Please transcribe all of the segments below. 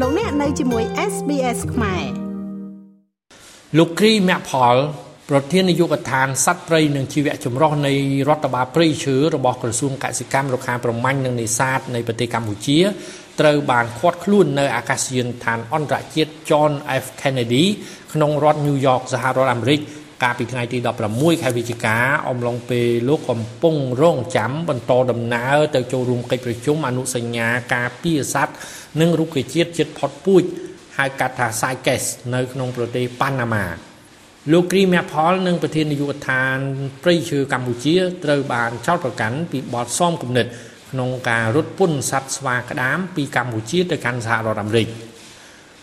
លោកអ្នកនៅជាមួយ SBS ខ្មែរលោកគ្រីមាក់ផលប្រធាននាយកដ្ឋានសត្វព្រៃនិងជីវៈចម្រុះនៃរដ្ឋបាលព្រៃឈើរបស់ក្រសួងកសិកម្មរុក្ខាប្រមាញ់និងនេសាទនៃប្រទេសកម្ពុជាត្រូវបានឃាត់ខ្លួននៅអាកាសយានដ្ឋានអន្តរជាតិ John F Kennedy ក្នុងរដ្ឋ New York សហរដ្ឋអាមេរិកកាលពីថ្ងៃទី16ខែវិច្ឆិកាអំឡុងពេលលោកកំពុងរងចាំបន្តដំណើរទៅចូលរួមកិច្ចប្រជុំអនុសញ្ញាការពារសត្វ និងរុក្ខជាតិជិតផុតពូជហៅកាត់ថា CITES នៅក្នុងប្រទេសប៉ាណាម៉ាលោកគ្រីមៀផលនិងប្រធាននាយកដ្ឋានព្រៃឈើកម្ពុជាត្រូវបានចោទប្រកាន់ពីបទសំគំនិតក្នុងការរត់ពន្ធសត្វស្វាក្តាមពីកម្ពុជាទៅកាន់សហរដ្ឋអាមេរិក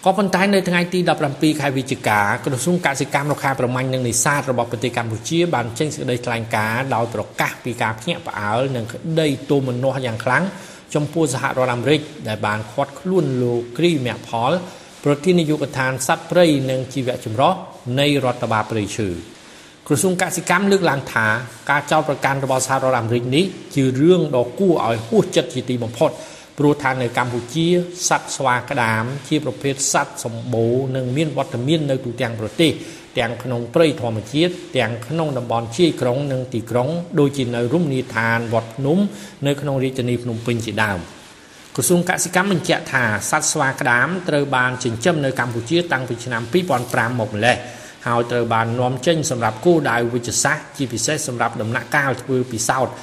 ក៏ប៉ុន្តែនៅថ្ងៃទី17ខែវិច្ឆិកាក្រសួងកសិកម្មរុក្ខាប្រមាញ់និងនេសាទរបស់ប្រទេសកម្ពុជាបានចេញសេចក្តីថ្លែងការណ៍ដោយប្រកាសពីការភ្ញាក់ផ្អើលនិងក្តីទោមនស្សយ៉ាងខ្លាំង ចំពោះសហរដ្ឋអាមេរិកដែលបានឃាត់ខ្លួនលោកគ្រីមៀផល ប្រធាននាយកដ្ឋានសត្វព្រៃនិងជីវៈចម្រុះនៃរដ្ឋបាលព្រៃឈើក្រសួងកសិកម្មលើកឡើងថាការចោទប្រកាន់របស់សហរដ្ឋអាមេរិកនេះជារឿងដ៏គួរឲ្យហួសចិត្តជាទីបំផុត ព្រោះថានៅកម្ពុជាសត្វស្វាក្តាមជាប្រភេទសត្វសម្បូរនិងមានវត្តមាននៅទូទាំងប្រទេសទាំងក្នុងព្រៃធម្មជាតិទាំងក្នុងតំបន់ជាយក្រុងនិងទីក្រុងដូចជានៅរមណីយដ្ឋានវត្តភ្នំនៅក្នុងរាជធានីភ្នំពេញជាដើមក្រសួងកសិកម្មបញ្ជាក់ថាសត្វស្វាក្តាមត្រូវបានចិញ្ចឹមនៅកម្ពុជាតាំងពីឆ្នាំ2005មកម្លេះហើយត្រូវបាននាំចេញសម្រាប់គោលដៅវិជ្ជសាស្ត្រជាពិសេសសម្រាប់ដំណាក់កាលធ្វើពិសោធន៍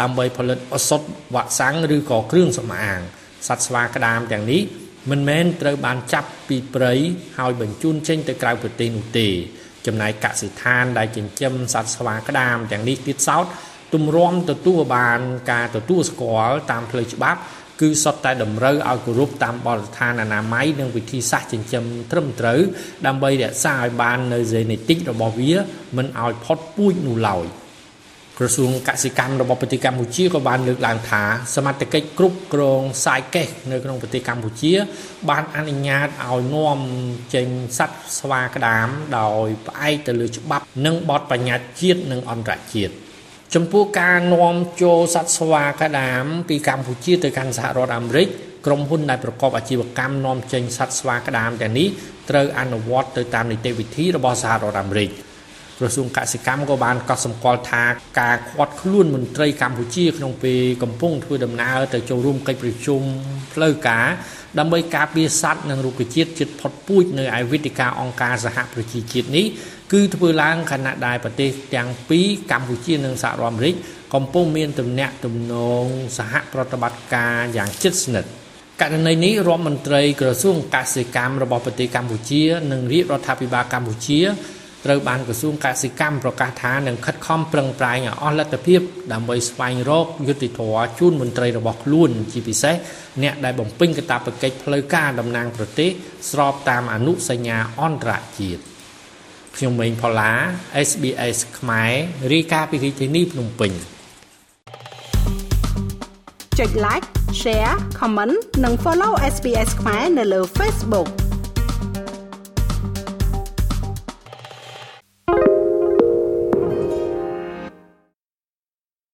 ដើម្បីផលិតឱសថវ៉ាក់សាំងឬក៏គ្រឿងសម្អាងសត្វស្វាក្តាមទាំងនេះមិនមែនត្រូវបានចាប់ពីព្រៃហើយបញ្ជូនចេញទៅក្រៅប្រទេសនោះទេចំណែកកសិដ្ឋានដែលចិញ្ចឹមសត្វស្វាក្តាមទាំងនេះទៀតសោតទម្រាំទទួលបានការទទួលស្គាល់តាមផ្លូវច្បាប់គឺសុទ្ធតែតម្រូវឲ្យគោរពតាមបទដ្ឋានអនាម័យនិងវិធីសាស្ត្រចិញ្ចឹមត្រឹមត្រូវដើម្បីរក្សាឲ្យបាននៅហ្សេនេតិករបស់វាមិនឲ្យផុតពូជនោះឡើយ ក្រសួងកសិកម្មរបស់ប្រទេសកម្ពុជាក៏បានលើកឡើងថាសមត្ថកិច្ចគ្រប់គ្រងសាយកេសនៅក្នុងប្រទេសកម្ពុជា បានអនុញ្ញាតឲ្យនាំចេញសត្វស្វាក្តាមដោយផ្អែកទៅលើច្បាប់ និងបទបញ្ញត្តិជាតិនិងអន្តរជាតិចំពោះការនាំចូលសត្វស្វាក្តាមពីកម្ពុជាទៅកាន់សហរដ្ឋអាមេរិកក្រុមហ៊ុនដែលប្រកបអាជីវកម្មនាំចេញសត្វស្វាក្តាមទាំងនេះត្រូវអនុវត្តទៅតាមនីតិវិធីរបស់សហរដ្ឋអាមេរិក ក្រសួងកសិកម្មក៏បានកត់សម្គាល់ថាការខាត់ខ្លួនមន្ត្រីកម្ពុជាក្នុងពេលកំពុងធ្វើដំណើរទៅចូលរួមកិច្ចប្រជុំផ្លូវការដើម្បីការពារសត្វនិងរុក្ខជាតិជិតផុតពូជនៅឯវេទិកាអង្គការសហប្រជាជាតិនេះគឺធ្វើឡើងខណៈដែលប្រទេសទាំងពីរកម្ពុជានិងសហរដ្ឋអាមេរិកកំពុងមានទំនាក់ទំនងសហប្រតិបត្តិការយ៉ាងជិតស្និទ្ធករណីនេះរដ្ឋមន្ត្រីក្រសួងកសិកម្មរបស់ប្រទេសកម្ពុជា និងរាជរដ្ឋាភិបាលកម្ពុជា ត្រូវបានក្រសួងកសិកម្មប្រកាសថានឹងខិតខំប្រឹងប្រែងឲ្យអស់លទ្ធភាពដើម្បីស្វែងរកយុត្តិធម៌ជូនមន្ត្រីរបស់ខ្លួនជាពិសេសអ្នកដែលបំពេញកាតព្វកិច្ចផ្លូវការតំណាងប្រទេសស្របតាមអនុសញ្ញាអន្តរជាតិខ្ញុំម៉េងផល្លា SBS ខ្មែររាយការណ៍ពីរាជធានីភ្នំពេញចុច like share comment និង follow SBS ខ្មែរនៅលើ Facebook